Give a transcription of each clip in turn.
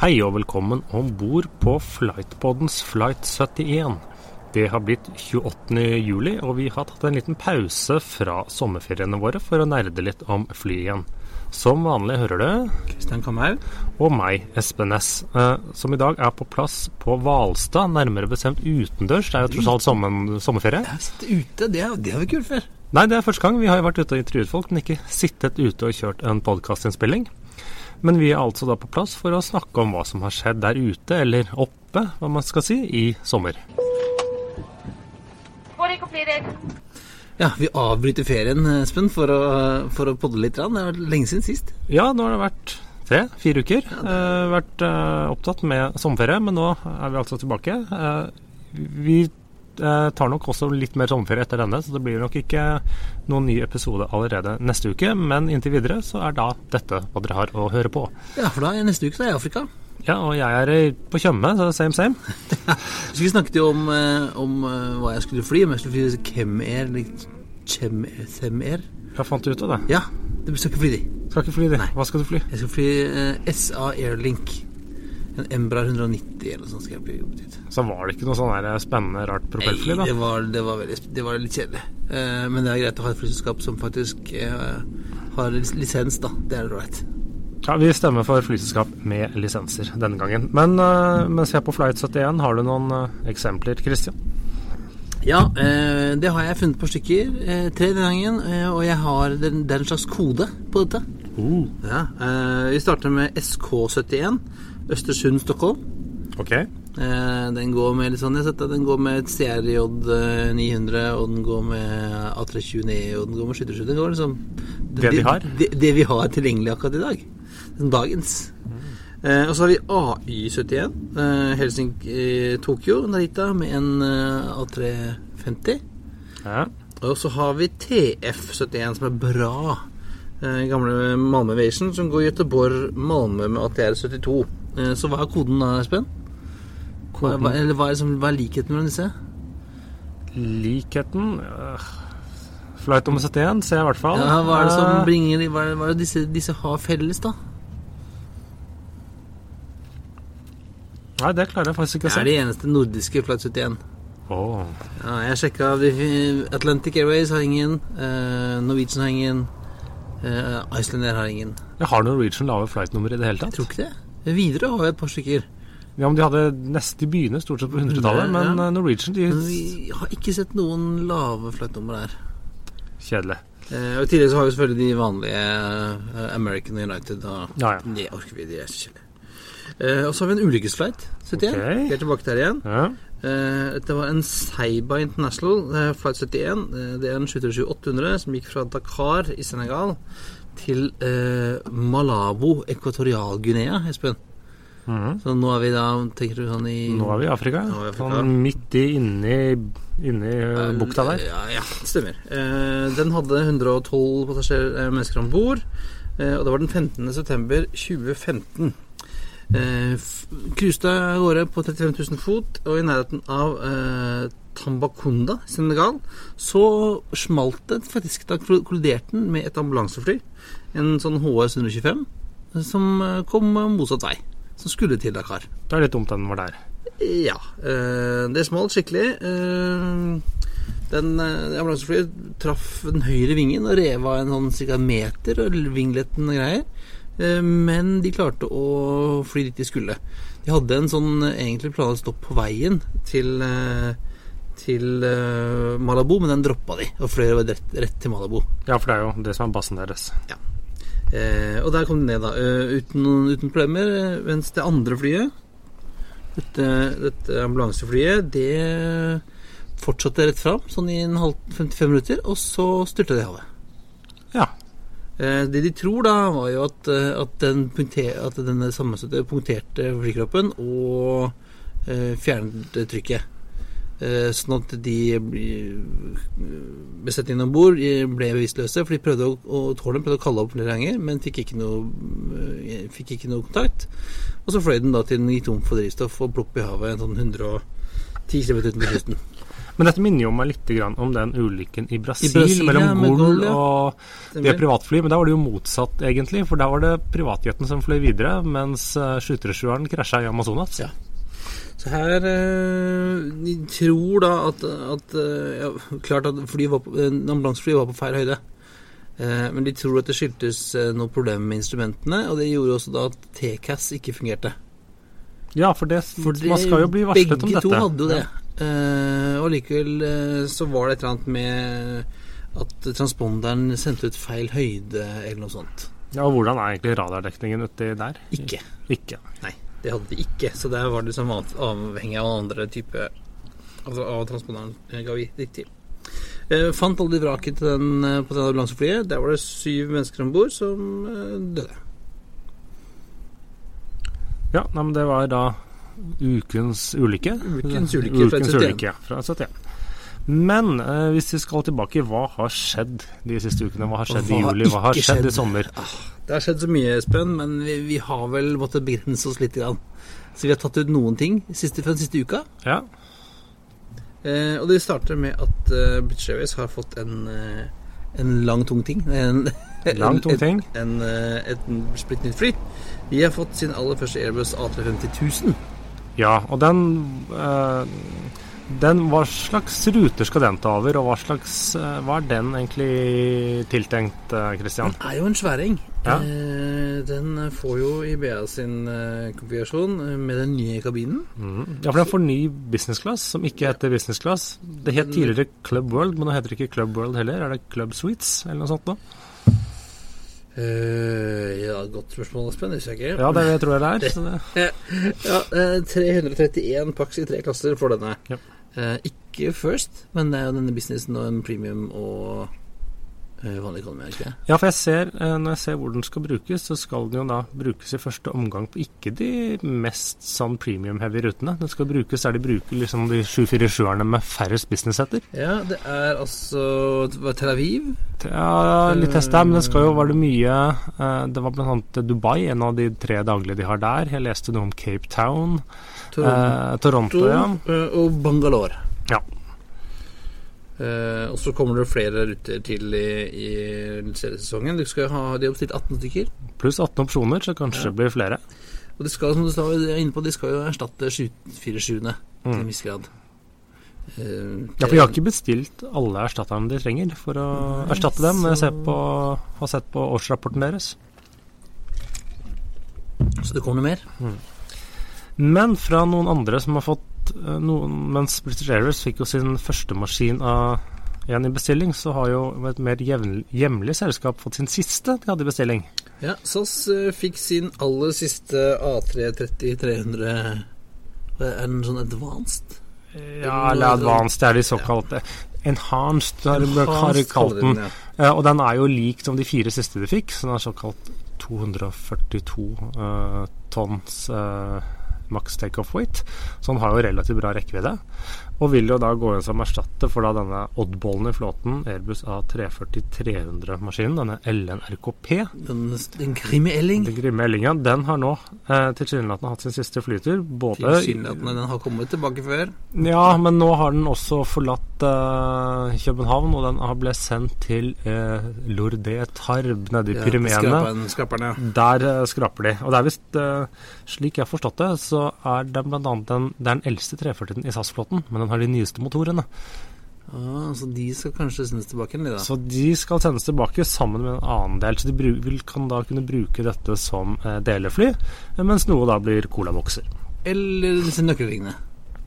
Hei og velkommen om bord på Flightpoddens Flight 71. Det har blitt 28. juli, og vi har tatt en liten pause fra sommerferiene våre for å nerde litt om flyet igjen. Som vanlig hører du Kristian Kamhaug. og meg, Espen Næss, eh, som i dag er på plass på Hvalstad, nærmere bestemt utendørs. Det er jo tross alt sommer, sommerferie. Jeg har sittet ute, det det har vi ikke gjort før. Nei, det er første gang. Vi har jo vært ute og intervjuet folk, men ikke sittet ute og kjørt en podkastinnspilling. Men vi er altså da på plass for å snakke om hva som har skjedd der ute, eller oppe, hva man skal si, i sommer. Ja, vi avbryter ferien, Espen, for å, for å podde litt. grann. Det er lenge siden sist. Ja, nå har det vært tre-fire uker. Eh, vært eh, opptatt med sommerferie, men nå er vi altså tilbake. Eh, vi eh, tar nok også litt mer sommerferie etter denne, så det blir nok ikke noen ny episode allerede neste uke. Men inntil videre så er da dette hva dere har å høre på. Ja, for da er neste uke så er jeg i Afrika. Ja, og jeg er eh, på Tjøme, så same same. Så vi snakket jo om, eh, om hva jeg skulle fly. Om jeg skulle fly Chem-Air eller Chem-Air. Jeg fant ut av det. Ja, du skal ikke fly de. Skal ikke fly de. Nei. Hva skal du fly? Jeg skal fly eh, SA Airlink. En Embra 190 eller noe sånt skal jeg bli jobbet dit. Så var det ikke noe sånn spennende, rart propellfly, Nei, da? det var, det var, veldig, det var litt kjedelig. Eh, men det er greit å ha et flyselskap som faktisk eh, har lisens, da. Det er ålreit. Ja, Vi stemmer for flyselskap med lisenser denne gangen. Men eh, mens vi er på Flight 71, har du noen eh, eksempler, Christian? Ja, eh, det har jeg funnet på stykker. Eh, tre denne gangen. Og jeg har den, er slags kode på dette. Ja, eh, vi starter med SK71. Østersund, Stockholm. Ok. Eh, den går med litt sånn, jeg har sett at den går med CRJ 900, og den går med A320 og den går med skytterskytter. Den går liksom Det vi har? Det, det vi har tilgjengelig akkurat i dag. Dagens. Eh, og så har vi AI71. Eh, Helsinki-Tokyo, Narita, med en eh, A350. Ja. Og så har vi TF71, som er bra. Eh, gamle Malmö Vision, som går Göteborg-Malmö med ATR72. Eh, så hva er koden da, Espen? Hva, hva, eller hva er, liksom, hva er likheten mellom disse? Likheten øh, Flight nummer 71 ser jeg i hvert fall. Ja, hva er det som Eh, bringer Hva er det, hva er det disse, disse har felles, da? Nei, det klarer jeg faktisk ikke å se. Det er de eneste nordiske Flight 71. Åh. Ja, jeg sjekka Atlantic Airways har ingen. eh, Norwegian har ingen. Uh, Icelandair har ingen. Jeg har Norwegian lave flight-nummer i det hele tatt? Jeg tror ikke det. Widerøe har jo et par stykker. Ja, men De hadde neste i byene stort sett på 100-tallet, men ja. Norwegian de Men vi har ikke sett noen lave flightnummer der. Kjedelig. Eh, og I tillegg så har vi selvfølgelig de vanlige eh, American United. Og Ja, ja. Det orker vi, de er så kjedelige. Eh, og så har vi en ulykkesflight. 71. Ok. Vi er tilbake der igjen. Ja. Eh, dette var en Seiba International eh, flight 71. Eh, det er en 737-800 som gikk fra Dakar i Senegal til eh, Malabo, Ekvatorial-Guinea, Espen. Mhm. Så nå er vi da, tenker du sånn i Nå er vi i Afrika. Vi i Afrika. Sånn midt i inni, inni uh, bukta der. Ja, ja stemmer. Eh, den hadde 112 passasjerer, eh, mennesker om bord. Eh, og det var den 15. september 2015. Eh, av gårde på 35 000 fot, og i nærheten av eh, Tambakunda, Senegal, så smalt det faktisk. Da kolliderte den med et ambulansefly, en sånn HS 125, som eh, kom motsatt vei. Som skulle til Dakar. Det er litt dumt den var der. Ja. eh, det smalt skikkelig. Eh, den ambulanseflyet traff den høyre vingen og rev av en sånn ca. meter og vingletten og greier. Men de klarte å fly dit de skulle. De hadde en sånn egentlig planlagt stopp på veien til eh, til eh, Malabo, men den droppa de og fløy rett, rett til Malabo. Ja, for det er jo det som er basen deres. Eh, og der kom de ned, da, eh, uten, uten problemer. eh, Mens det andre flyet, dette, dette ambulanseflyet, det fortsatte rett fram, sånn i en halv 55 minutter, og så styrta det i havet. Ja. Eh, det de tror, da, var jo at, at, den punkter, at denne sammenstøtte punkterte flykroppen og eh, fjernet trykket. Eh, sånn at de besetningen om bord ble bevisstløse. For de prøvde å, og tårnet prøvde å kalle opp flere ganger, men fikk ikke, noe, eh, fikk ikke noe kontakt. Og så fløy den da til den gikk tom for drivstoff og plopp i havet en sånn 110 km utenfor kysten. Men dette minner jo meg litt om den ulykken i Brasil, I Brasil mellom ja, Gol og det privatfly. Men da var det jo motsatt, egentlig. For da var det privatjeten som fløy videre, mens uh, skyttersjueren krasja i Amazonas. Ja. Så her eh, De tror da at, at ja, Klart at ambulanseflyet var på feil høyde. Eh, men de tror at det skyldtes eh, noe problem med instrumentene, og det gjorde også da at TCAS ikke fungerte. Ja, for, det, for det, man skal jo bli varslet om dette. Begge to hadde jo det. Ja. og likevel så var det et eller annet med at transponderen sendte ut feil høyde, eller noe sånt. Ja, og Hvordan er egentlig radardekningen uti der? Ikke. Ikke. Nei. Det hadde de ikke, så der var det liksom avhengig av andre type Altså av transponderen ga vi gikk til. Eh, fant aldri vraket til den, eh, på det ambulanseflyet. Der var det syv mennesker om bord som eh, døde. Ja, nei, men det var da ukens ulykke. Ukens ulykke fra 71. Ulykke, fra 71. Men eh, hvis vi skal tilbake, hva har skjedd de siste ukene? Hva har skjedd hva i juli? Hva har skjedd, skjedd, i sommer? Ah, det har skjedd så mye, Espen, men vi, vi, har vel måttet begrense oss litt. Grann. Så vi har tatt ut noen ting siste, fra den siste uka. Ja. Eh, og det starter med at British Airways har fått en, uh, en lang, tung ting. En, lang, tung ting. En, en, uh, et splitt nytt fly. De har fått sin aller første Airbus A350 000. Ja, og den uh, den, hva slags ruter skal den ta over, og hva, slags, eh, hva er den egentlig tiltenkt, Kristian? Eh, den er jo en sværing. Ja. Eh, den får jo IBA sin konfigurasjon med den nye kabinen. Mm. Ja, for den får ny business class, som ikke heter business class. Det het tidligere Club World, men nå heter det ikke Club World heller. Er det Club Suites, eller noe sånt noe? Uh, ja, godt spørsmål, Espen. Det husker jeg ikke. Ja, det tror jeg det er. ja, 331 paks i tre klasser for denne. Ja. Eh, ikke First, men det er jo denne businessen og en premium og eh, vanlig economy, ikke Ja, for jeg ser, eh, når jeg ser hvor den skal brukes, så skal den jo da brukes i første omgang på ikke de mest sånn premium-heavy rutene. Den skal brukes der de bruker liksom de 747-erne med færrest business-setter. Ja, det er altså Tel Aviv? Ja, litt test der, men det skal jo være det mye eh, Det var annet Dubai, en av de tre daglige de har der. Jeg leste noe om Cape Town. Toronto, eh, Toronto ja. Eh, og Bangalore. Ja. Eh, og så kommer det flere ruter til i, i seriesesongen. De, skal ha, de har bestilt 18 stykker. Pluss 18 opsjoner, så kanskje ja. blir flere. Og de skal, som du sa, inne på, de skal jo erstatte 747-ene mm. til en viss grad. Ja, for jeg har ikke bestilt alle erstatterne de trenger for å Nei, erstatte dem. Men Jeg på, har sett på årsrapporten deres. Så det kommer noe mer? Mm. Men fra noen andre som har fått eh, noen, Mens British Airways fikk jo sin første maskin av igjen i bestilling, så har jo et mer hjemlig selskap fått sin siste de hadde i bestilling. Ja, SAS uh, fikk sin aller siste A330-300 Er den sånn advanced? Ja, eller advanced, det er de såkalte. Ja. Enhanced, har de kalt den. Ja. Uh, og den er jo lik som de fire siste de fikk, så den er såkalt 242 uh, tonns maks takeoff weight, så han har jo relativt bra rekkevidde. Og vil jo da gå inn som erstatter for da denne oddballen i flåten, Airbus A340-300-maskinen, denne LNRKP. Den, den Grimme Elling? Den Grimme Ellingen. Den har nå eh, tilsynelatende hatt sin siste flytur. Både Tilsynelatende, den har kommet tilbake før? Ja, men nå har den også forlatt eh, København, og den har ble sendt til eh, Lourdé Tarb nede i ja, Pyreneene. Ja. Der eh, skraper de. Og det er visst, eh, slik jeg har forstått det, så er den bl.a. Den, den eldste 340-en i SAS-flåten. men den har de nyeste motorene. Ah, så de skal kanskje sendes tilbake igjen? Så de skal sendes tilbake sammen med en annen del. Så de vil, kan da kunne bruke dette som eh, delefly, eh, mens noe da blir colabokser. Eller disse nøkkelringene.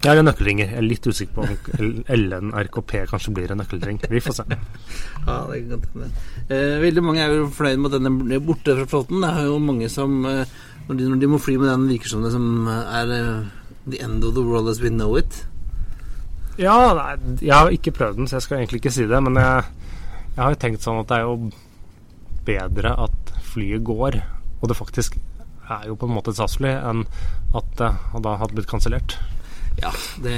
Ja, eller nøkkelringer. Jeg er litt usikker på om LNRKP kanskje blir en nøkkelring. Vi får se. ja, det kan hende. Eh, veldig mange er jo fornøyd med at den er borte fra flåten. Det er jo mange som eh, når, de, når, de, må fly med den, virker som det som er uh, the end of the world as we know it. Ja, nei, jeg har ikke prøvd den, så jeg skal egentlig ikke si det. Men jeg, jeg har jo tenkt sånn at det er jo bedre at flyet går, og det faktisk er jo på en måte et SAS-fly, enn at det da hadde blitt kansellert. Ja, det,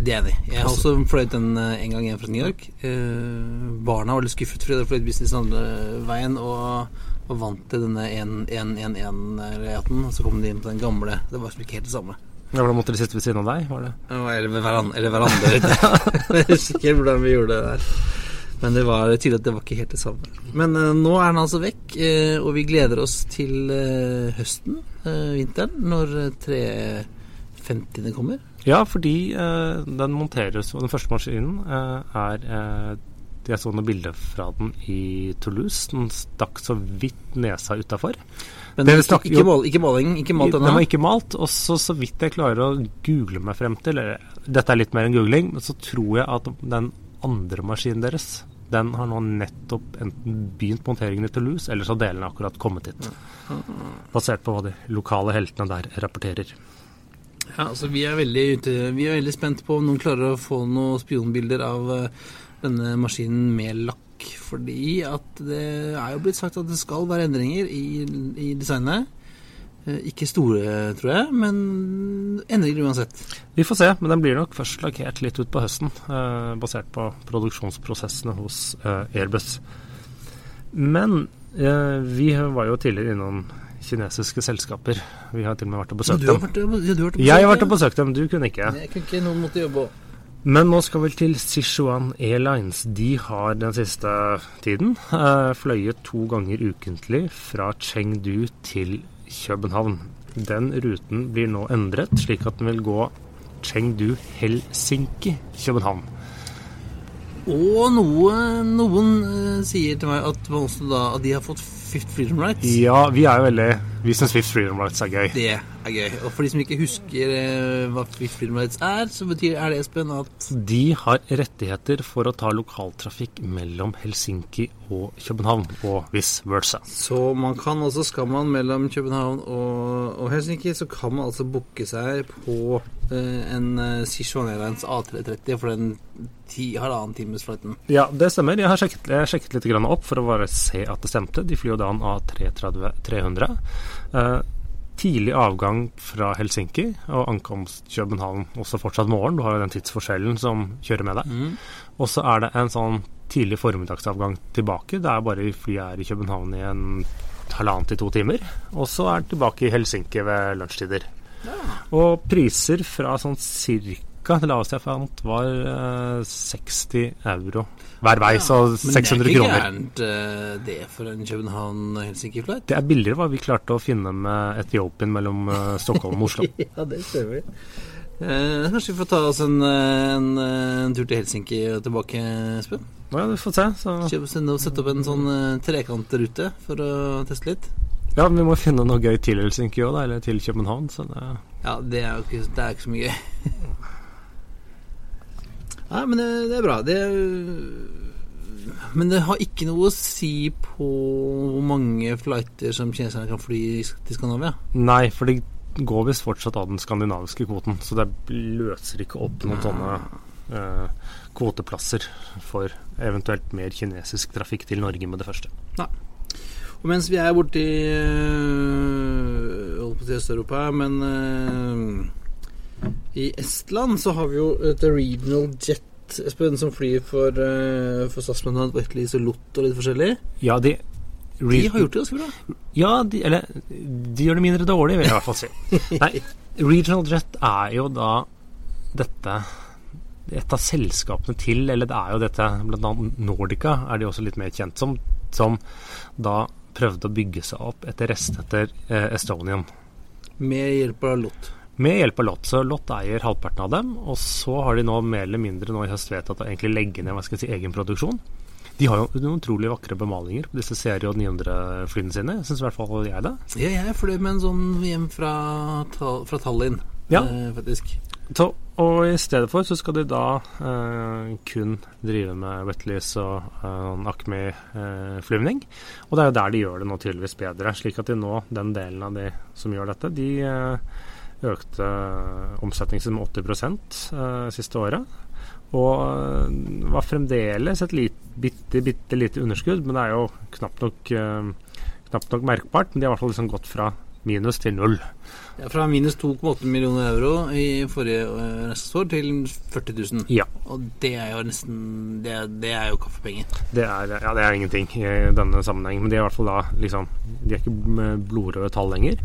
det er enig. Jeg har også fløyet den eh, en gang igjen fra New York. Eh, barna var litt skuffet fordi de fløyet business andre veien og, og vant til denne 1-1-1-1-raten. Så kom de inn på den gamle. Det var ikke helt det samme. Ja, Hvordan måtte de sitte ved siden av deg? var det? Eller hverandre. Eller hverandre jeg husker ikke hvordan vi gjorde det der. Men det var tydelig at det var ikke helt det samme. Men uh, nå er den altså vekk, uh, og vi gleder oss til uh, høsten, vinteren, når 350 kommer. Ja, fordi den monteres og Den første maskinen er Jeg så noen bilder fra den i Toulouse. Den stakk så vidt nesa utafor. Men det, ikke, ikke, mål, ikke, måling, Ikke malt ennå? Den var ikke malt. Og så, så vidt jeg klarer å google meg frem til Dette er litt mer enn googling, men så tror jeg at den andre maskinen deres den har nå nettopp enten begynt monteringen i Toulouse, eller så har delene akkurat kommet hit. Basert på hva de lokale heltene der rapporterer. Ja, altså Vi er veldig, ute, vi er veldig spent på om noen klarer å få noen spionbilder av uh, denne maskinen med lakk. Fordi at det er jo blitt sagt at det skal være endringer i, i designet. Eh, ikke store, tror jeg, men endringer uansett. Vi får se, men den blir nok først lakkert litt ut på høsten, eh, basert på produksjonsprosessene hos eh, Airbus. Men eh, vi var jo tidligere innom kinesiske selskaper. Vi har til og med vært og besøkt dem. Vært, ja, vært jeg har vært og besøkt dem, du kunne ikke. Jeg kunne ikke, noen måtte jobbe Men nå skal vi til Sichuan Airlines. De har den siste tiden eh, fløyet to ganger ukentlig fra Chengdu til København. Den ruten blir nå endret, slik at den vil gå Chengdu-Helsinki-København. Og noe, noen uh, sier til meg at, da, at de har fått Fifth Freedom Rights. Ja, vi er jo veldig Vi syns Fifth Freedom Rights er gøy. Det er gøy. Og for de som ikke husker uh, hva Fifth Freedom Rights er, så betyr er det, Espen, at De har rettigheter for å ta lokaltrafikk mellom Helsinki og København, og vice versa. Så man kan altså, skal man mellom København og, og Helsinki, så kan man altså booke seg på uh, en uh, Sichuan Airlines A330 for den ti, halvannen times flighten. Ja, det stemmer. Jeg har sjekket, jeg har sjekket litt opp for å bare se at det stemte. De flyr jo da en A330-300. Eh, tidlig avgang fra Helsinki og ankomst København også fortsatt morgen. Du har jo den tidsforskjellen som kjører med deg. Mm. Og så er det en sånn tidlig formiddagsavgang tilbake. Det er bare flyet er i København i en halvannen til to timer. Og så er det tilbake i Helsinki ved lunsjtider. Ja. Og priser fra sånn cirka Det laveste jeg fant, var uh, 60 euro hver vei, ja, så 600 kroner. Men det er ikke gærent uh, det for en København-Helsinki-flight? Det er billigere hva vi klarte å finne med Etiopien mellom uh, Stockholm og Oslo. ja, det stemmer. Uh, kanskje vi får ta oss en, en, en, tur til Helsinki og tilbake, Espen? Ja, du får se. Så. Sette opp en sånn trekantrute for å teste litt. Ja, men vi må finne noe gøy til Helsinki òg, eller til København. Det... Ja, det er jo ikke, det er ikke så mye gøy. Nei, men det, det er bra. Det, men det har ikke noe å si på hvor mange flighter som kineserne kan fly til Skandinavia? Nei, for det går visst fortsatt av den skandinaviske kvoten. Så det løser ikke opp noen sånne eh, kvoteplasser for eventuelt mer kinesisk trafikk til Norge med det første. Nei. Og mens vi er borti øh, Holdt på å si Øst-Europa, men øh, i Estland så har vi jo et regional jet Espen, som flyr for, uh, for SAS, annet, Wetley, Solot og litt forskjellig. Ja, de de har gjort det ganske bra. Ja, de, eller de gjør det mindre dårlig, vil jeg i hvert fall si. Nei, Regional Jet er jo da dette et av selskapene til, eller det er jo dette blant annet Nordica er de også litt mer kjent som, som da prøvde å bygge seg opp etter rest etter eh, Estonian. Med hjelp av LOT? Med hjelp av Lott. Så Lott eier halvparten av dem. Og så har de nå mer eller mindre nå i høst vedtatt å egentlig legge ned hva skal jeg si, egen produksjon. De har jo noen utrolig vakre bemalinger på disse Serie 900-flyene sine. Syns i hvert fall jeg det. Ja, jeg fløy med en sånn hjem fra, fra Tallinn, ja. eh, faktisk. Så, og i stedet for så skal de da eh, kun drive med Wetleys og eh, Acme-flyvning. og det er jo der de gjør det nå tydeligvis bedre. Slik at de nå, den delen av de som gjør dette, de eh, økte omsetningen med 80 eh, siste året. Og øh, var fremdeles et lit, bitte, bitte lite underskudd, men det er jo knapt nok, øh, knapt nok merkbart. Men de har i hvert fall liksom gått fra minus til null. Ja, fra minus 2,8 millioner euro i forrige uh, år til 40 000. Ja. Og det er jo nesten Det, det er jo kaffepenger. Det er, ja, det er ingenting i denne sammenheng, men de er i hvert fall da liksom De er ikke blodrøde tall lenger.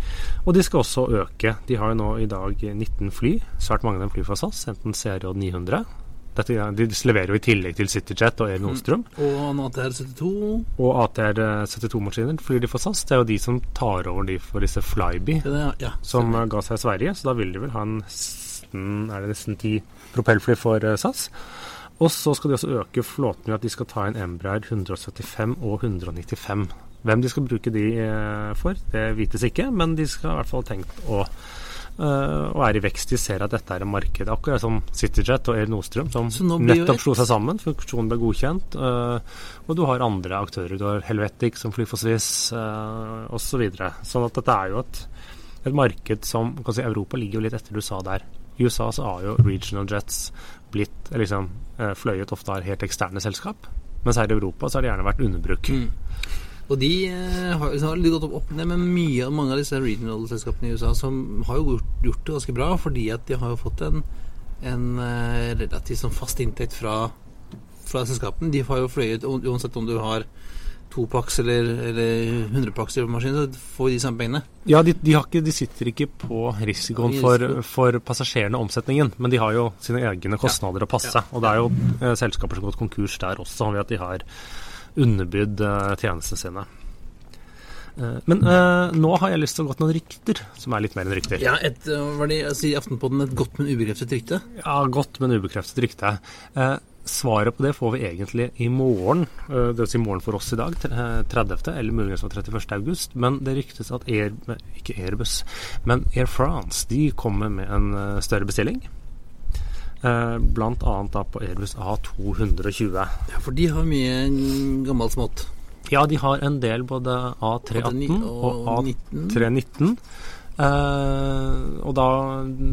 Og de skal også øke. De har jo nå i dag 19 fly. Svært mange av dem flyr fra SAS, enten CRJ 900 dette, de leverer jo i tillegg til CityJet og Air Nordstrøm. Mm. Og en ATR-72. Og ATR-72-maskiner flyr de for SAS. Det er jo de som tar over de for disse Flyby, ja, ja, som ga seg i Sverige. Så da vil de vel ha nesten, er det nesten ti propellfly for uh, SAS. Og så skal de også øke flåten ved at de skal ta inn Embraer 175 og 195. Hvem de skal bruke de for, det vites ikke, men de skal i hvert fall tenkt å og er i vekst. De ser at dette er en marked. Akkurat som CityJet og Air Nordstrøm, som nettopp slo seg sammen. Funksjonen ble godkjent. Uh, og du har andre aktører. Du har Helvetic som flyr for Swiss, uh, osv. Så videre. sånn at dette er jo et, et marked som kan si, Europa ligger jo litt etter USA der. I USA så har jo regional jets blitt liksom, fløyet ofte av helt eksterne selskap. Mens her i Europa så har det gjerne vært underbruk. Mm. Og de har, har, har gått opp, ned med mye, mange av disse regional-selskapene i USA som har jo gjort, gjort, det ganske bra, fordi at de har jo fått en, en uh, relativt sånn fast inntekt fra, fra selskapene. De har jo fløyet uansett om du har to paks eller, eller 100 paks i maskinen, så får de samme pengene. Ja, de, de, ikke, de, sitter ikke på risikoen for, for passasjerene og omsetningen, men de har jo sine egne kostnader ja. å passe. Ja. Og det er jo eh, selskaper som har gått konkurs der også, ved at de har underbydd uh, tjenestene sine. Uh, men eh, nå har jeg lyst til å gå til noen rykter, som er litt mer enn rykter. Ja, et, Hva det altså, i Aftenpodden et godt, men ubekreftet rykte? Ja, godt, men ubekreftet rykte. svaret på det får vi egentlig i morgen, eh, dvs. Si morgen for oss i dag, 30., eller muligens 31. august. Men det ryktes at Air, ikke Airbus, men Air France de kommer med en større bestilling. Eh, da på Airbus A220. Ja, For de har mye gammelt smått? Ja, de har en del både A318 og, A319. Uh, og da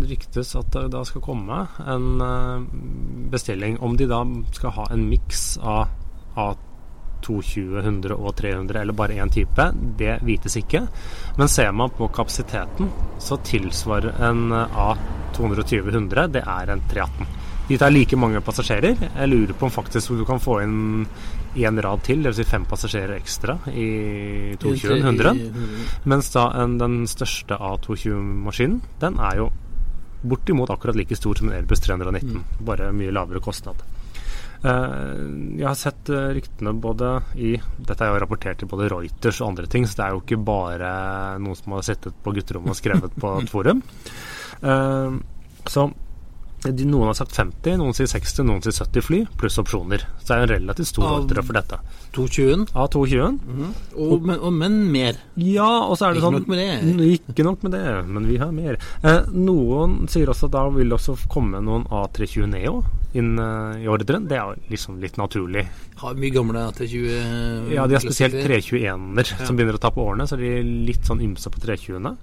ryktes at det da skal komme en uh, bestilling. Om de da skal ha en miks av A220, 100 og 300, eller bare én type, det vites ikke. Men ser man på kapasiteten, så tilsvarer en A220 220-100, det er en 318. De tar like mange passasjerer. Jeg lurer på om faktisk du kan få inn én rad til, dvs. Si fem passasjerer ekstra i 220-100. Mens da en, den største A220-maskinen, den er jo bortimot akkurat like stor som en Airbus 319, mm. bare mye lavere kostnad. Uh, jeg har sett uh, ryktene både i Dette er jo rapportert i både Reuters og andre ting, så det er jo ikke bare noen som har sittet på gutterommet og skrevet på et forum. Uh, så noen har sagt 50, noen sier 60, noen sier 70 fly, pluss opsjoner. Så det er en relativt stor ordre for dette. 220? Ja, 220. Mm og, men, og, men, mer? Ja, og så er det ikke sånn Ikke nok med det. Ikke nok med det, men vi har mer. Eh, noen sier også at da vil det også komme noen A320 Neo inn uh, i ordren. Det er liksom litt naturlig. Har mye gamle A320 Ja, de har spesielt 321-er ja. som begynner å ta på årene, så de er litt sånn ymse på 320-ene.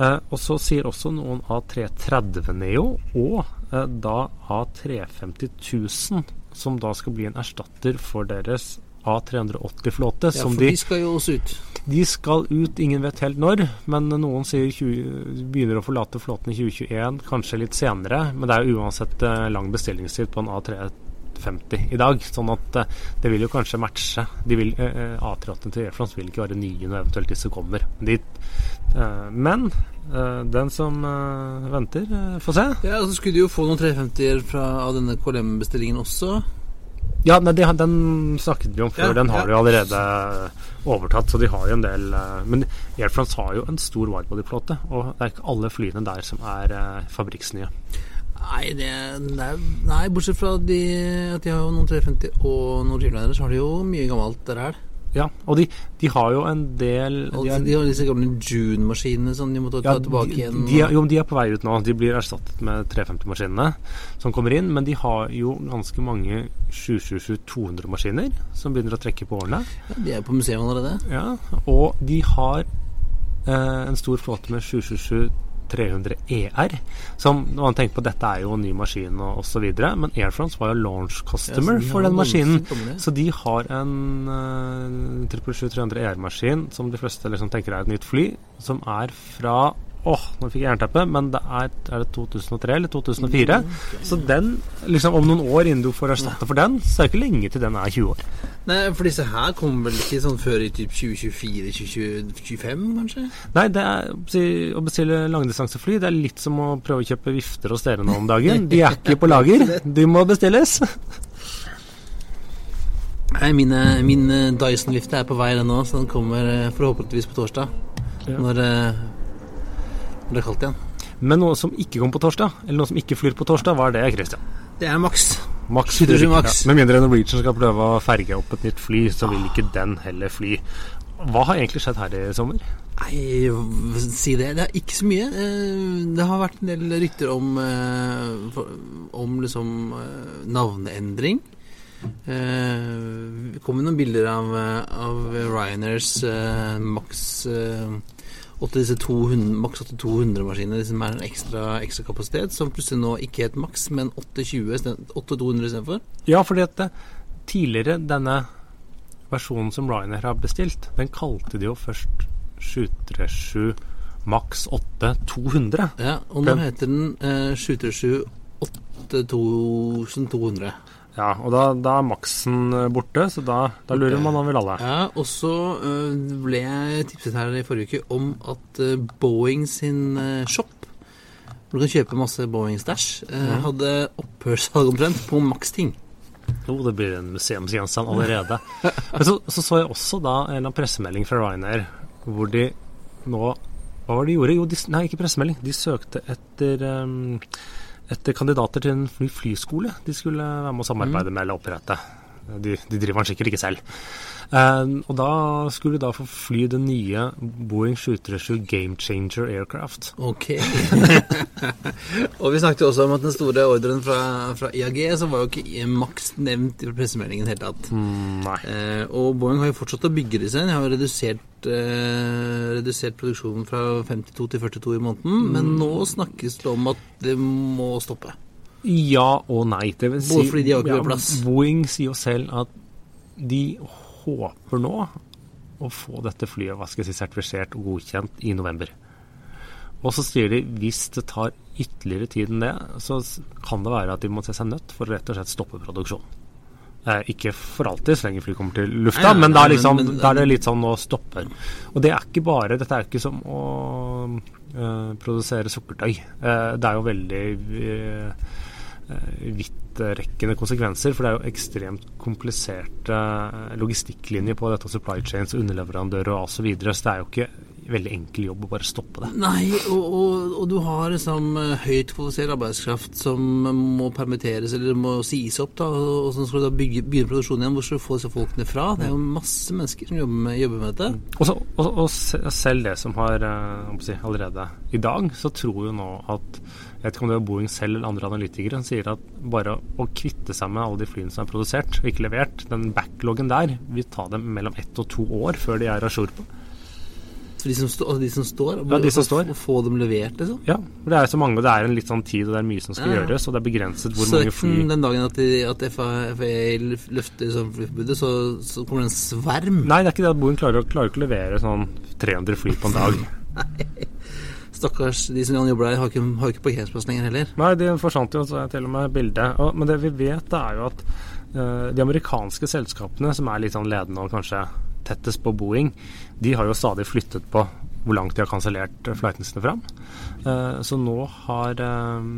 Eh, og så sier også noen A330 Neo og eh, da A350 000, som da skal bli en erstatter for deres A380-flåte. Ja, for de, de, skal jo også ut. De skal ut, ingen vet helt når. Men noen sier 20, begynner å forlate flåten i 2021, kanskje litt senere. Men det er jo uansett eh, lang bestillingstid på en A350 i dag. Sånn at eh, det vil jo kanskje matche. De vil, eh, A380 til Air vil ikke være nye når eventuelt disse kommer dit. Eh, men eh, den som eh, venter, får se. Ja, og Så skulle du jo få noen 350-er av denne KLM-bestillingen også. Ja, nei, de, den snakket vi om før. Ja, den har ja. de allerede overtatt, så de har jo en del Men Air France har jo en stor widebody-flåte, og det er ikke alle flyene der som er fabrikksnye. Nei, det, er, nei, bortsett fra de, at de har jo noen 350 og noen Dreamlinere, så har de jo mye gammelt der her. Ja, og de, de, har jo en del De har, de har disse gamle June-maskinene som de må ta ja, tilbake igjen. De, jo, de er på vei ut nå. De blir erstattet med 350-maskinene som kommer inn. Men de har jo ganske mange 777-200-maskiner som begynner å trekke på årene. Ja, de er på museum allerede. Ja, og de har eh, en stor flåte med 777 300 ER. Som man tenker på dette er jo en ny maskin og osv. Men Air France var jo launch customer Ja, de for den maskinen. Så de har en uh, 777-300 ER-maskin som de fleste liksom tenker er et nytt fly, som er fra Åh, nå fikk jeg jernteppe, men det er, er det 2003 eller 2004? Så den, liksom om noen år innen du får erstatte for den, så er det ikke lenge til den er 20 år. Nei, for disse her kommer vel ikke sånn før i typ 2024-2025, kanskje? Nei, det er, å bestille langdistansefly Det er litt som å prøve å kjøpe vifter hos dere nå om dagen. De er ikke på lager. De må bestilles. Nei, mine, min eh, Dyson-vifte er på vei den nå, så den kommer eh, forhåpentligvis på torsdag. Når, er kaldt igjen. Men noe som ikke kom på torsdag, eller noe som ikke flyr på torsdag, hva er det, Christian? Det er maks. Max. 777 flyr ikke, Max. Ja. Med mindre Norwegian skal prøve å ferge opp et nytt fly, så vil ikke den heller fly. Hva har egentlig skjedd her i sommer? Nei, si det. Det er ikke så mye. Eh, Det har vært en del rykter om, eh, om liksom eh, navneendring. Det kom noen bilder av, av Ryanairs Max eh, 8 disse 200, Max 8200-maskinene som er en ekstra, ekstra kapasitet, som plutselig nå ikke het Max, men 820 isteden- 8200 istedenfor. Ja, fordi at det, tidligere denne versjonen som Ryanair har bestilt, den kalte de jo først 737 Max 8200. Ja, og nå heter den eh, 737 8200. Ja, og da, da er Maxen eh, borte, så da, da lurer okay. man vel alle. Ja, og så øh, ble jeg tipset her i forrige uke om at øh, Boeing sin shop, hvor du kan kjøpe masse Boeing-stæsj, mm. hadde opphørssalg omtrent på Max-ting. Jo, det blir en museumsgjenstand allerede. Men så, så så jeg også da en pressemelding fra Ryanair hvor de nå Hva var det de gjorde? Jo, de, nei, ikke pressemelding. De søkte etter um, etter kandidater til en fly, flyskole de skulle være med å samarbeide med eller opprette. De, de driver den sikkert ikke selv. Uh, og da skulle de da få fly det nye Boeing 737 Game Changer Aircraft. Ok. og vi snakket jo også om at den store ordren fra, fra IAG, så var jo ikke Max nevnt i pressemeldingen i det hele tatt. Mm, nei. Uh, og Boeing har jo fortsatt å bygge disse. De har jo redusert, eh, redusert produksjonen fra 52 til 42 i måneden. Men nå snakkes det om at det må stoppe. Ja og nei. Det vil si, Både fordi de har ikke plass. Boeing sier jo selv at de håper nå å få dette flyet hva skal jeg si, sertifisert og godkjent i november. Og så sier de hvis det tar ytterligere tid enn det, så kan det være at de må se seg nødt for å rett og slett stoppe produksjonen. Eh, ikke for alltid, så lenge fly kommer til lufta, nei, men, da er, liksom, men- men- da er det litt sånn nå stopper. Og det er ikke bare Dette er ikke som å eh, produsere sukkertøy. Eh, det er jo veldig eh, vidtrekkende konsekvenser, for det er jo ekstremt kompliserte logistikklinjer på dette, supply chains, underleverandører og osv., så, videre, så det er jo ikke veldig enkel jobb å bare stoppe det. Nei, og, og, og du har liksom høyt kvalifisert arbeidskraft som må permitteres eller må sies opp, da, og så skal du da bygge, begynne produksjonen igjen. Hvor skal du få disse folkene fra? Det er jo masse mennesker som jobber med, jobber med dette. Og, så, og, og se- selv det som har eh, si, allerede i dag, så tror jo nå at jeg vet ikke om det er Boeing selv eller andre analytikere som sier at bare å kvitte seg med alle de flyene som er produsert og ikke levert, den backloggen der vil ta dem mellom ett og to år før de er a jour på. For de som, stå, altså de som står, Ja, de som står. Å få dem levert, liksom. Ja, det er så mange, og det er en litt sånn tid, og det er mye som skal Ja, gjøres, og det er begrenset hvor Så mange fly den- dagen at, de, at FA- løfter sånn flyforbudet, så, så kommer det en sverm. Nei, det er ikke det at Boeing klarer, klarer ikke å levere sånn 300 fly på en dag. Nei. Stakkars de som jobber der, har ikke, har ikke parkeringsplass lenger heller. Nei, de forsvant jo, til og med bildet. Og, men det vi vet, det er jo at uh, de amerikanske selskapene, som er litt sånn ledende og kanskje tettest på Boeing, de har jo stadig flyttet på hvor langt de har kansellert flightene sine fram. Eh, så nå har eh,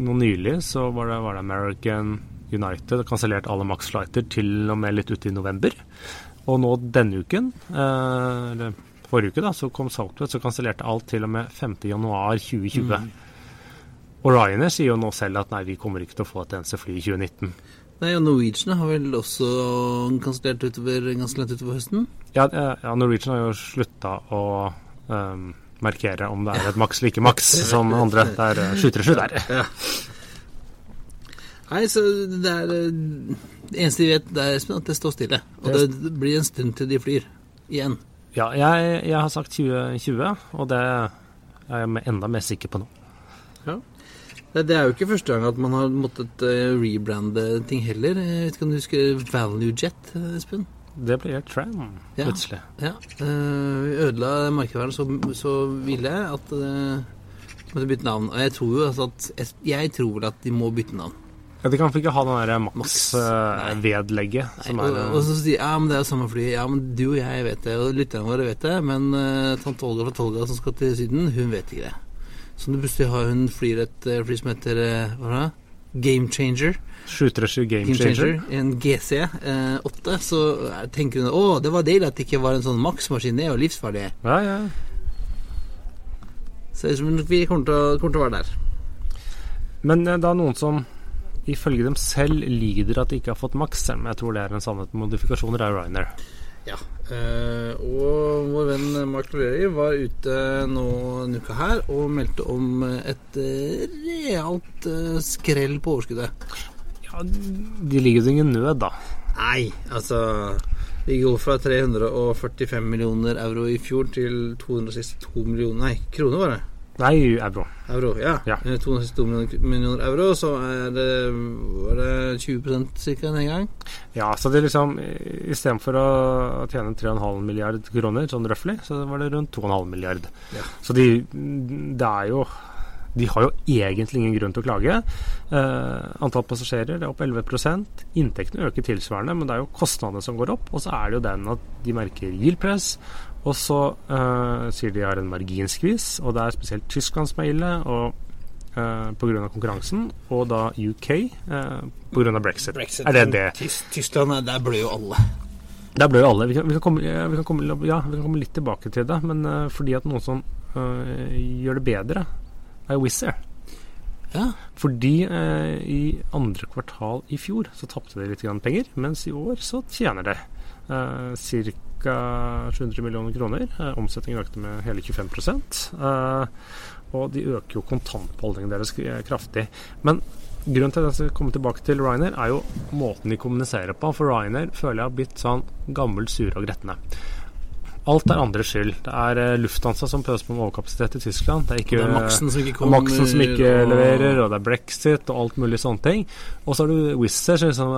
Nå nylig så var det, var det American United kansellert alle Max-flighter til og med litt ute i november. Og nå denne uken, eh, eller forrige uke, da, så kom Southwest og kansellerte alt til og med 5.1.2020. Og Ryanair sier jo nå selv at nei, vi kommer ikke til å få et eneste fly i 2019. Nei, og Norwegian har vel også kansellert utover, ganske langt utover høsten? Ja, eh, ja Norwegian har jo slutta å um, markere om det er et maks like maks som andre. Det er og 737 der. Nei, så det er eh, Det eneste vi vet, det er Espen, at det står stille. Og Det- blir en stund til de flyr. Igjen. Ja, jeg, jeg har sagt 2020, og det er jeg enda mer sikker på nå. Det, det er jo ikke første gang at man har måttet uh, rebrande ting heller. Jeg vet ikke om du husker ValueJet, eh, Espen? Det ble helt tram, Ja. plutselig. Ja. Uh, vi ødela markedsvernet så, så ville at uh, de måtte bytte navn. Og jeg tror jo altså at jeg, tror vel at de må bytte navn. Ja, de kan ikke ha den der som og, er og så sier ja, men det er jo samme fly. Ja, men du og jeg vet det, og lytterne våre vet det. Men uh, tante Olga fra Tolga som skal til Syden, hun vet ikke det. Så du plutselig har hun flyr et eh, fly som heter uh, hva er det? Game Changer. 737 Game, Game Changer. Changer, en GC eh, 8, så eh, tenker hun å, det var deilig at det ikke var en sånn Max-maskin. Det er jo livsfarlig. Ja, ja. Så jeg tror vi kommer til, å, kommer til å være der. Men eh, da noen som ifølge dem selv lider at de ikke har fått Max, selv om jeg tror det er en sannhet med modifikasjoner, er Ryanair. Ja. Eh, og vår venn Mark Loleri var ute nå en uke her og meldte om et realt eh, skrell på overskuddet. Ja, de ligger jo ingen nød, da. Nei, altså Vi går fra 345 millioner euro i fjor til 262 millioner Nei, kroner var det. Nei, euro. Euro, ja. Ja. Eh, 262 millioner, euro, så er det, var det 20 ca. en gang? Ja, så det liksom Istedenfor å tjene 3,5 milliard kroner, sånn røftlig, så var det rundt 2,5 milliard. Ja. Så de Det er jo de har jo egentlig ingen grunn til å klage. Eh, antall passasjerer er opp 11 Inntektene øker tilsvarende, men det er jo kostnadene som går opp. Og så er det jo den at de merker yield-press, og så uh, sier de har en marginskvis, og det er spesielt Tyskland som er ille. og Uh, Pga. konkurransen, og da UK uh, pga. brexit. Er det det? Tys Tyskland, er- der blør jo alle. Der ble jo alle. Vi kan, vi kan, komme, vi kan, komme, ja, vi kan komme litt tilbake til det, men uh, fordi at noen som uh, gjør det bedre, er Wizz Air. Ja. Fordi eh, i andre kvartal i fjor så tapte de litt grann penger, mens i år så tjener de eh, ca. 700 millioner kroner. Eh, omsetningen økte med hele 25 eh, Og de øker jo kontantbeholdningen deres kraftig. Men grunnen til at jeg skal komme tilbake til Ryanair, er jo måten de kommuniserer på. For Ryanair føler jeg har blitt sånn gammelt sure og gretne. Alt er andres skyld. Det er eh, Lufthansa som pøser på med overkapasitet i Tyskland. Det er ikke det er Maxen som ikke kommer. Maxen som ikke og- leverer, og det er brexit og alt mulig sånne ting. Og så har du Wizz Air som liksom,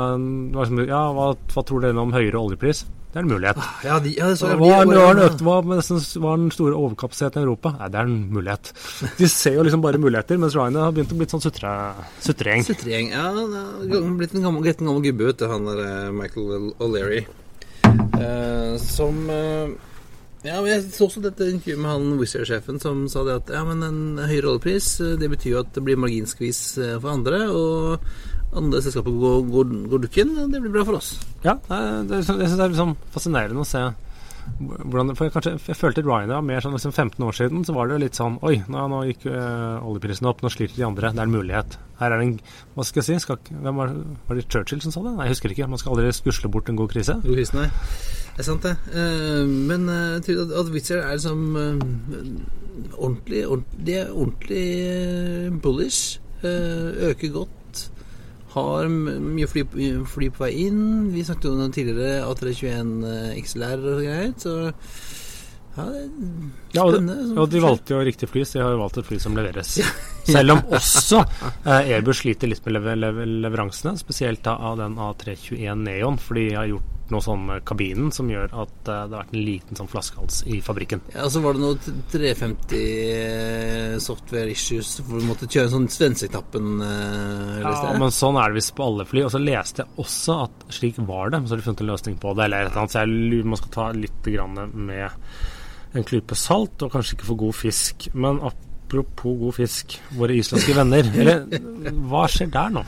eh, som, Ja, hva, hva tror dere om høyere oljepris? Det er en mulighet. Ja, de, ja, så Hva De- hva var Økt, hva er den store overkapasiteten i Europa? Nei, det er en mulighet. De ser jo liksom bare muligheter, mens Ryanair har begynt å bli sånn sutre, sutregjeng. Sutregjeng. Ja, han er blitt en gammel, gammel gubbe, vet han der eh, Michael O'Leary. Eh, som eh, Ja, men jeg så også dette intervjuet med han Wizz Air-sjefen som sa det at ja, men en høyere oljepris, eh, det betyr jo at det blir marginskvis eh, for andre, og andre selskaper går, går, går dukken. Det blir bra for oss. Ja, det det jeg syns det er liksom fascinerende å se hvordan For jeg, kanskje, jeg følte Ryanair var mer sånn liksom 15 år siden, så var det litt sånn Oi, nå, nå gikk øh, oljeprisen opp, nå sliter de andre. Det er en mulighet. Her er det en Hva skal jeg si? Skal, hvem var, var det Churchill som sa det? Nei, jeg husker ikke. Man skal aldri skusle bort en god krise. God krise, her. Det er sant, det. Eh, men eh, jeg tror at, Wizz er liksom eh, ordentlig, ordentlig De er ordentlig bullish. Øker godt. Har mye fly, fly på vei inn. Vi snakket om det tidligere, A321 XLR og greier. Så ja, det Ja, og, sånn og de valgte jo riktig fly, så de har jo valgt et fly som leveres. Selv om også eh, Airbus sliter litt med lever, lever, leveransene, spesielt av den A321 Neon, fordi de har gjort noe sånn med kabinen som gjør at eh, det har vært en liten sånn flaskehals i fabrikken. Ja, så var det noe 350 software issues hvor du måtte kjøre en sånn svensketappen. Eh, Ja, men sånn er det visst på alle fly. Og så leste jeg også at slik var det, men så har de funnet en løsning på det. Eller et eller annet, så jeg lurer man skal ta litt grann med en klype salt, og kanskje ikke for god fisk. Men apropos god fisk, våre islandske venner. Eller hva skjer der nå?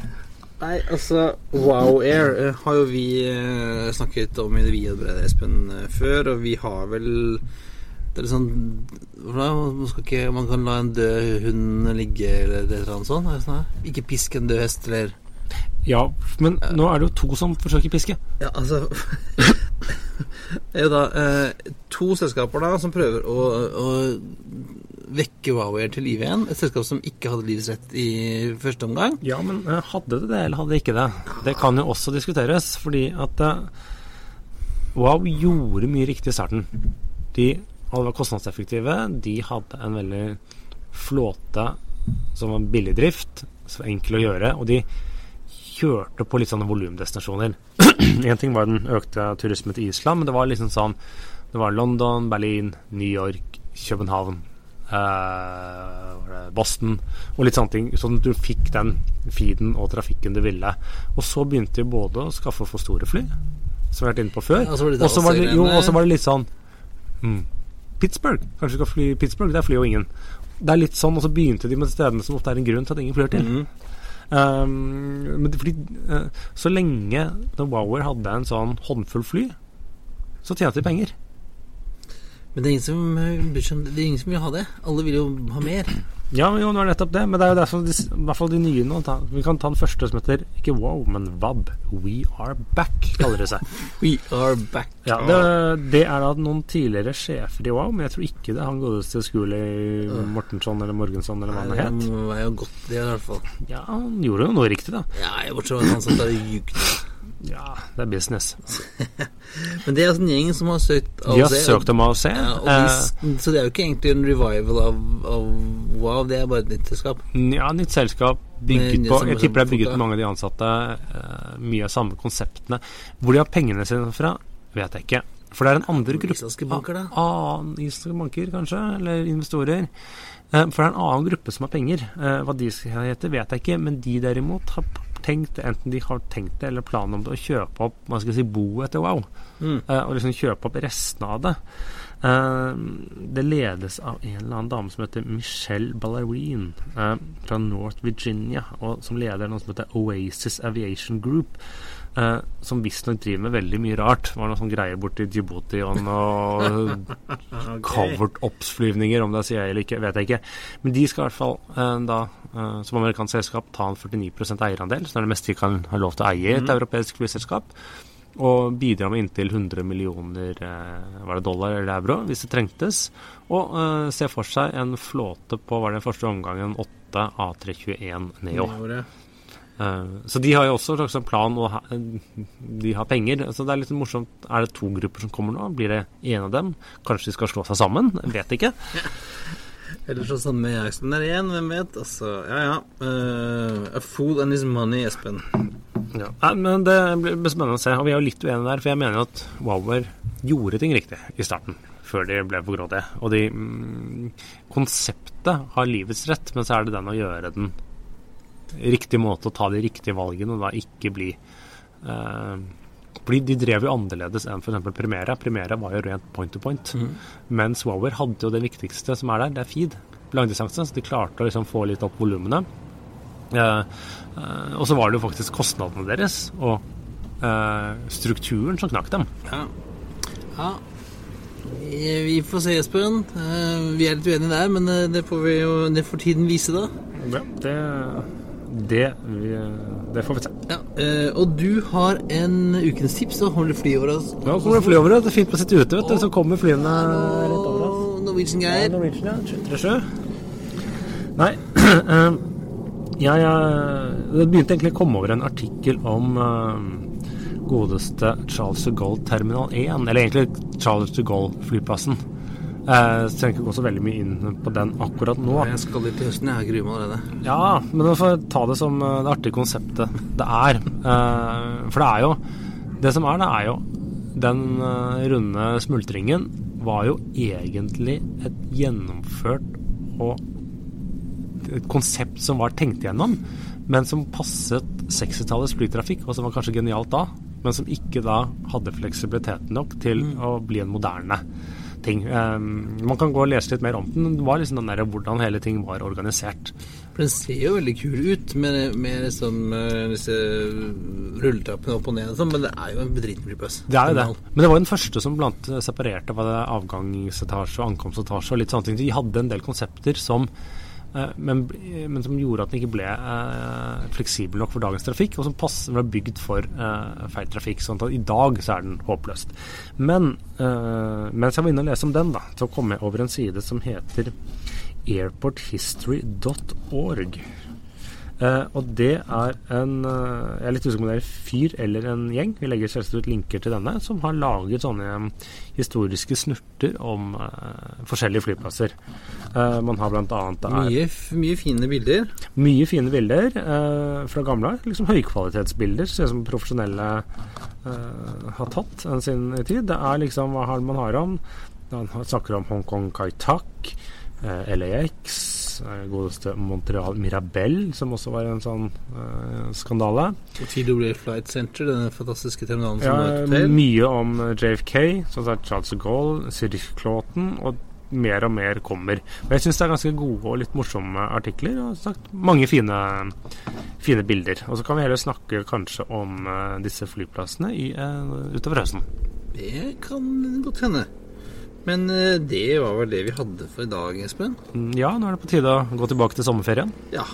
Nei, altså Wow Air eh, har jo vi eh, snakket om i det vide og brede, Espen, eh, før, og vi har vel Det er litt sånn man, ikke, man kan la en død hund ligge, eller et eller annet sånt? sånn? Ikke piske en død hest, eller Ja, men nå er det jo to som forsøker piske. Ja, altså Det er jo da eh, to selskaper da som prøver å, å vekke Wowair til live igjen. Et selskap som ikke hadde livets rett i første omgang. Ja, men eh, hadde det det, eller hadde det ikke det? Det kan jo også diskuteres, fordi at eh, Wow gjorde mye riktig i starten. De alle var kostnadseffektive, de hadde en veldig flåte som var billig drift, så enkel å gjøre, og de kjørte på litt sånne volumdestinasjoner. Én ting var den økte turismen til Island, men det var liksom sånn Det var London, Berlin, New York, København, eh, Boston og litt sånne ting. Sånn at du fikk den feeden og trafikken du ville. Og så begynte de både å skaffe for store fly, som vi har vært inne på før, og så var det var, jo, var det litt sånn mm, Pittsburgh. Kanskje du skal fly Pittsburgh? Der flyr jo ingen. Det er litt sånn, og så begynte de med stedene som ofte er en grunn til at ingen flyr til. Mhm. Um, men fordi, eh, så lenge The Wower hadde en sånn håndfull fly, så tjente de penger. Men det er ingen som eh. Det er ingen som vil ha det. Alle vil jo ha mer. Ja, jo, det var nettopp det. Men det er jo derfor de, i hvert fall de nye nå ta, Vi kan ta den første som heter ikke Wow, men VAB. We Are Back, kaller det seg. We are back. Ja, det, det er da noen tidligere sjefer i Wow, men jeg tror ikke det han godeste i Mortensson eller Morgensson eller hva han het. Det var jo godt, det i hvert fall. Ja, han gjorde jo noe riktig, da. Ja, jeg bortsett fra han satt der og jugde. Ja, det er business. Men det er altså en gjeng som har søkt De har søkt om AOC. Ja, eh, de, så det er jo ikke egentlig en revival av, av Wow, det er bare et nytt selskap. Ja, nytt selskap bygget på Jeg tipper det er bygget på mange av de ansatte. eh, mye av samme konseptene. Hvor de har pengene sine fra, vet jeg ikke. For det er en andre gruppe Islandske banker, da? Ah, islandske banker, kanskje? Eller investorer. Eh, For det er en annen gruppe som har penger. Hva de heter, vet jeg ikke. Men de derimot har tenkt, enten de har tenkt det eller planen om det, å kjøpe opp hva skal si, boet til Wow. Mm. Eh, Og liksom kjøpe opp restene av det. Eh, Det ledes av en eller annen dame som heter Michelle Ballerine eh, fra North Virginia, og som leder noe som heter Oasis Aviation Group. Eh, som visstnok driver med veldig mye rart. Det var noe sånn greier borti Djibouti og noe covered-ups-flyvninger, om det er CIA eller ikke, vet jeg ikke. Men de skal i hvert fall eh, da, eh, som amerikansk selskap, ta en 49 eierandel, så det er det meste de kan ha lov til å eie i et europeisk flyselskap. Og bidra med inntil 100 millioner eh, var det dollar eller euro hvis det trengtes. Og eh, se for seg en flåte på var det første omgangen 8 A321 Neo. Året. Eh, så de har jo også en slags plan, og de har penger. Så det er litt morsomt. Er det to grupper som kommer nå? Blir det en av dem? Kanskje de skal slå seg sammen? Jeg vet ikke. Eller så samme med Jackson der igjen, hvem vet? Altså, ja ja. Uh, a fool and his money, Espen. Ja. Nei, men Det blir blir spennende å se. Og vi er jo litt uenige der, for jeg mener jo at Wower gjorde ting riktig i starten. Før de ble for grådige. Og de mm, Konseptet har livets rett, men så er det den å gjøre den riktig måte å ta de riktige valgene, og da ikke bli eh, De drev jo annerledes enn f.eks. Primera. Primera var jo rent point to point. Mens Wower hadde jo det viktigste som er der, det er feed. Langdistanse. Så de klarte å liksom få litt opp volumene. Eh, eh, og så var det jo faktisk kostnadene deres og eh, strukturen som knakk dem. Ja. ja. Vi får se, Espen. Eh, vi er litt uenige der, men eh, det får, vi jo, det får tiden vise, da. det, det, vi, det får vi se. Ja, eh, og du har en ukens tips. Da kommer det fly over oss. Nå kommer det fly over, oss. det er fint å sitte ute, vet du. Så kommer flyene rett over oss. Og Norwegian Ja, Norwegian, ja. 737. Nei eh, jeg, eh, Det begynte egentlig å komme over en artikkel om uh, godeste Charles de Gaulle Terminal 1, eller egentlig Charles de Gaulle-flyplassen. Eh, så trenger ikke gå så veldig mye inn på den akkurat nå. Jeg skal litt til høsten. Jeg gruer meg allerede. Ja, men du får ta det som eh, det artige konseptet det er. Eh, for det er jo Det som er, det er jo Den eh, runde smultringen var jo egentlig et gjennomført og et konsept som var tenkt igjennom, men som passet 60-tallets flytrafikk, og som var kanskje genialt da, men som ikke da hadde fleksibilitet nok til å bli en moderne ting. Um, man kan gå og lese litt mer om den. Det var liksom den der hvordan hele ting var organisert. For den ser jo veldig kul ut med, med liksom, eh, disse rulletrappene opp og ned og sånn, men det er jo en bedriten flyplass. Det er jo det. Men det var jo den første som blant separerte var det avgangsetasje og ankomstetasje og litt sånne ting. De hadde en del konsepter som men, men som gjorde at den ikke ble eh, fleksibel nok for dagens trafikk, og som passer, ble bygd for eh, feil trafikk. sånn at i dag så er den håpløst. Men eh, mens jeg var inne og leste om den, da, så kom jeg over en side som heter airporthistory.org. Eh, og det er en uh, Jeg er litt usikker på om det er en fyr eller en gjeng. Vi legger selvsagt ut linker til denne, som har laget sånne um, historiske snurter om uh, forskjellige flyplasser. Man har blant annet det er Mye, mye fine bilder. mye fine bilder fra gamle år. Liksom høykvalitetsbilder. Ser ut som profesjonelle har tatt en sin tid. Det er liksom hva har man har om. Han snakker om Hongkong Kai Tak, LAX, godeste Montreal Mirabel, som også var en sånn uh, skandale. TWA Flight Center, denne fantastiske terminalen som Ja, var et hotell. mye om eh, JFK, sånn som Charles de Gaulle, Claughton, og mer og mer kommer. Men jeg syns det er ganske gode og litt morsomme artikler, og sagt, mange fine, fine bilder. Og så kan vi heller snakke kanskje om uh, disse flyplassene i, uh, utover høsten. Det kan godt hende. Men eh, det var vel det vi hadde for i dag, Espen. Mm, Ja, nå er det på tide å gå tilbake til sommerferien. Ja.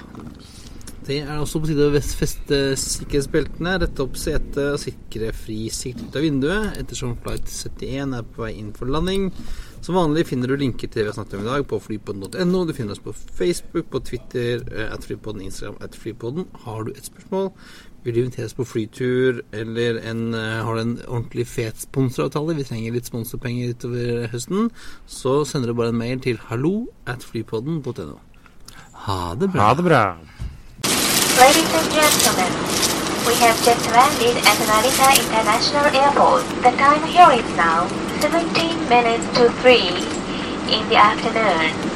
Det er også på tide å feste sikkerhetsbeltene, rette opp setet og sikre fri sikt ut av vinduet, ettersom flight 71 er på vei inn for landing. Som vanlig finner du linker til det vi har snakket om i dag på flypodden.no. Du finner oss på Facebook, på Twitter, eh, at flypodden, Instagram, at flypodden. Har du et spørsmål, vil du inviteres på flytur, eller en, eh, har du en ordentlig fet sponsoravtale, vi trenger litt sponsorpenger utover høsten, så sender du bare en mail til hallo at flypodden.no. Ha det bra. Ha det bra. Ladies and gentlemen, we have just landed at Narita International Airport. The time here is now 17 minutes to 3 in the afternoon.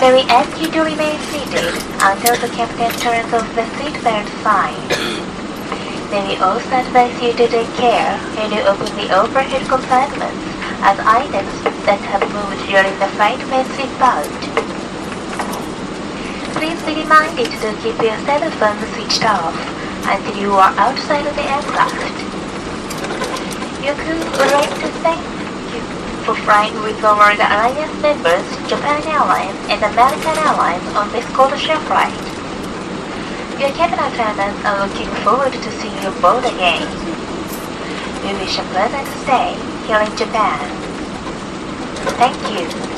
May we ask you to remain seated until the captain turns off the seatbelt sign. May we also advise you to take care when you open the overhead compartments as items that have moved during the flight may slip out. Please be reminded to keep your cell phone switched off until you are outside of the aircraft. You could like to thank for flying with our alliance members, Japan Airlines and American Airlines on this codeshare flight. Your cabin attendants are looking forward to seeing you board again. We wish a pleasant stay here in Japan. Thank you.